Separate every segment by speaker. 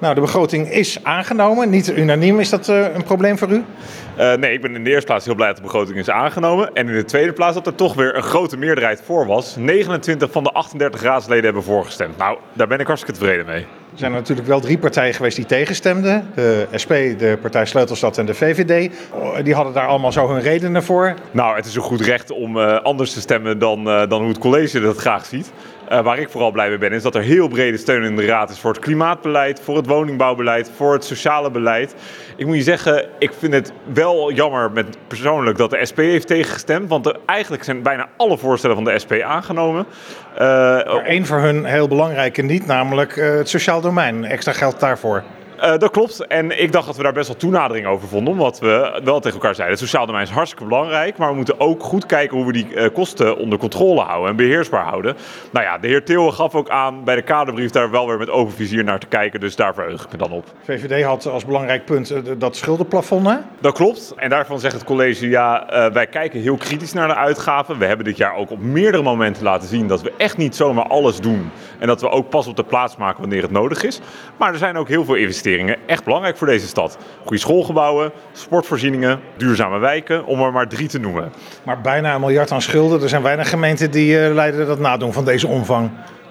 Speaker 1: Nou, de begroting is aangenomen. Niet unaniem. Is dat uh, een probleem voor u?
Speaker 2: Uh, nee, ik ben in de eerste plaats heel blij dat de begroting is aangenomen. En in de tweede plaats dat er toch weer een grote meerderheid voor was. 29 van de 38 raadsleden hebben voorgestemd. Nou, daar ben ik hartstikke tevreden mee.
Speaker 1: Er zijn natuurlijk wel drie partijen geweest die tegenstemden. De SP, de partij Sleutelstad en de VVD. Die hadden daar allemaal zo hun redenen voor.
Speaker 2: Nou, het is een goed recht om uh, anders te stemmen dan, dan hoe het college dat graag ziet. Uh, waar ik vooral blij mee ben, is dat er heel brede steun in de Raad is voor het klimaatbeleid, voor het woningbouwbeleid, voor het sociale beleid. Ik moet je zeggen, ik vind het wel jammer met persoonlijk dat de SP heeft tegengestemd. Want er, eigenlijk zijn bijna alle voorstellen van de SP aangenomen.
Speaker 1: Uh, maar één voor hun heel belangrijke niet, namelijk uh, het sociaal domein. Extra geld daarvoor.
Speaker 2: Uh, dat klopt. En ik dacht dat we daar best wel toenadering over vonden. Omdat we wel tegen elkaar zeiden: het sociaal domein is hartstikke belangrijk. Maar we moeten ook goed kijken hoe we die uh, kosten onder controle houden en beheersbaar houden. Nou ja, de heer Theeuwen gaf ook aan bij de kaderbrief daar wel weer met open vizier naar te kijken. Dus daar verheug ik me dan op.
Speaker 1: VVD had als belangrijk punt uh, dat schuldenplafond. Hè?
Speaker 2: Dat klopt. En daarvan zegt het college: ja, wij kijken heel kritisch naar de uitgaven. We hebben dit jaar ook op meerdere momenten laten zien dat we echt niet zomaar alles doen. En dat we ook pas op de plaats maken wanneer het nodig is. Maar er zijn ook heel veel investeringen echt belangrijk voor deze stad. Goede schoolgebouwen, sportvoorzieningen, duurzame wijken, om er maar drie te noemen.
Speaker 1: Maar bijna een miljard aan schulden. Er zijn weinig gemeenten die uh, Leiden dat nadoen van deze omvang.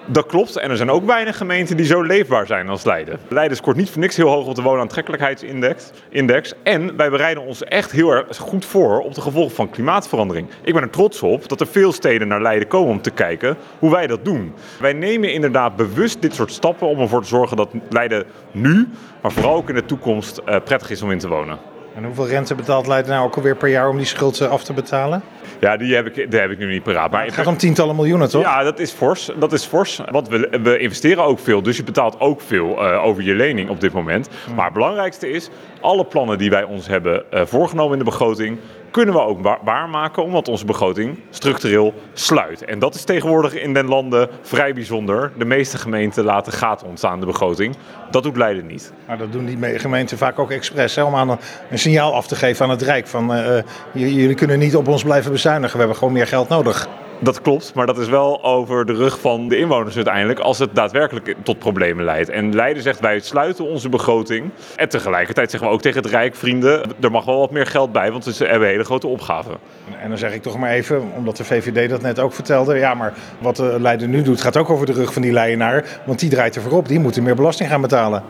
Speaker 2: Dat klopt. En er zijn ook weinig gemeenten die zo leefbaar zijn als Leiden. Leiden scoort niet voor niks heel hoog op de woonaantrekkelijkheidsindex. Index. En wij bereiden ons echt heel erg goed voor op de gevolgen van klimaatverandering. Ik ben er trots op dat er veel steden naar Leiden komen om te kijken hoe wij dat doen. Wij nemen inderdaad bewust dit soort stappen om ervoor te zorgen dat Leiden nu, maar vooral ook in de toekomst, uh, prettig is om in te wonen.
Speaker 1: En hoeveel rente betaalt Leiden nou ook alweer per jaar om die schuld af te betalen?
Speaker 2: Ja, die heb ik, die heb ik nu niet paraat.
Speaker 1: Maar het gaat om tientallen miljoenen, toch?
Speaker 2: Ja, dat is fors. Dat is fors. Want we, we investeren ook veel, dus je betaalt ook veel uh, over je lening op dit moment. Maar het belangrijkste is, alle plannen die wij ons hebben uh, voorgenomen in de begroting, kunnen we ook waarmaken, omdat onze begroting structureel sluit. En dat is tegenwoordig in den landen vrij bijzonder. De meeste gemeenten laten gaten ontstaan de begroting. Dat doet Leiden niet.
Speaker 1: Maar dat doen die gemeenten vaak ook expres, hè, om aan een, signaal af te geven aan het Rijk. Van uh, jullie kunnen niet op ons blijven bezuinigen, we hebben gewoon meer geld nodig.
Speaker 2: Dat klopt, maar dat is wel over de rug van de inwoners uiteindelijk als het daadwerkelijk tot problemen leidt. En Leiden zegt wij sluiten onze begroting. En tegelijkertijd zeggen we ook tegen het Rijk, vrienden, er mag wel wat meer geld bij, want we hebben hele grote opgaven.
Speaker 1: En dan zeg ik toch maar even, omdat de VVD dat net ook vertelde, ja maar wat Leiden nu doet gaat ook over de rug van die Leidenaar, want die draait er voorop, die moeten meer belasting gaan betalen.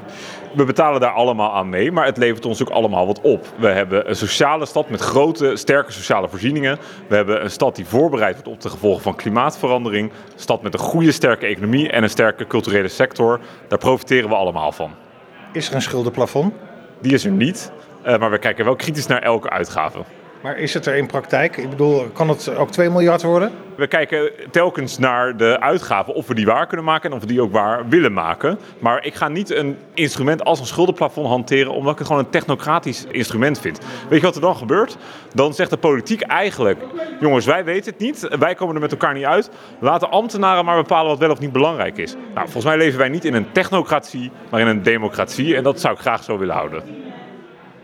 Speaker 2: We betalen daar allemaal aan mee, maar het levert ons ook allemaal wat op. We hebben een sociale stad met grote, sterke sociale voorzieningen. We hebben een stad die voorbereid wordt op de gevolgen van klimaatverandering. Een stad met een goede, sterke economie en een sterke culturele sector. Daar profiteren we allemaal van.
Speaker 1: Is er een schuldenplafond?
Speaker 2: Die is er niet, uh, maar we kijken wel kritisch naar elke uitgave.
Speaker 1: Maar is het er in praktijk? Ik bedoel, kan het ook 2 miljard worden?
Speaker 2: We kijken telkens naar de uitgaven of we die waar kunnen maken en of we die ook waar willen maken. Maar ik ga niet een instrument als een schuldenplafond hanteren omdat ik het gewoon een technocratisch instrument vind. Weet je wat er dan gebeurt? Dan zegt de politiek eigenlijk, jongens wij weten het niet, wij komen er met elkaar niet uit. Laten ambtenaren maar bepalen wat wel of niet belangrijk is. Nou, volgens mij leven wij niet in een technocratie, maar in een democratie en dat zou ik graag zo willen houden.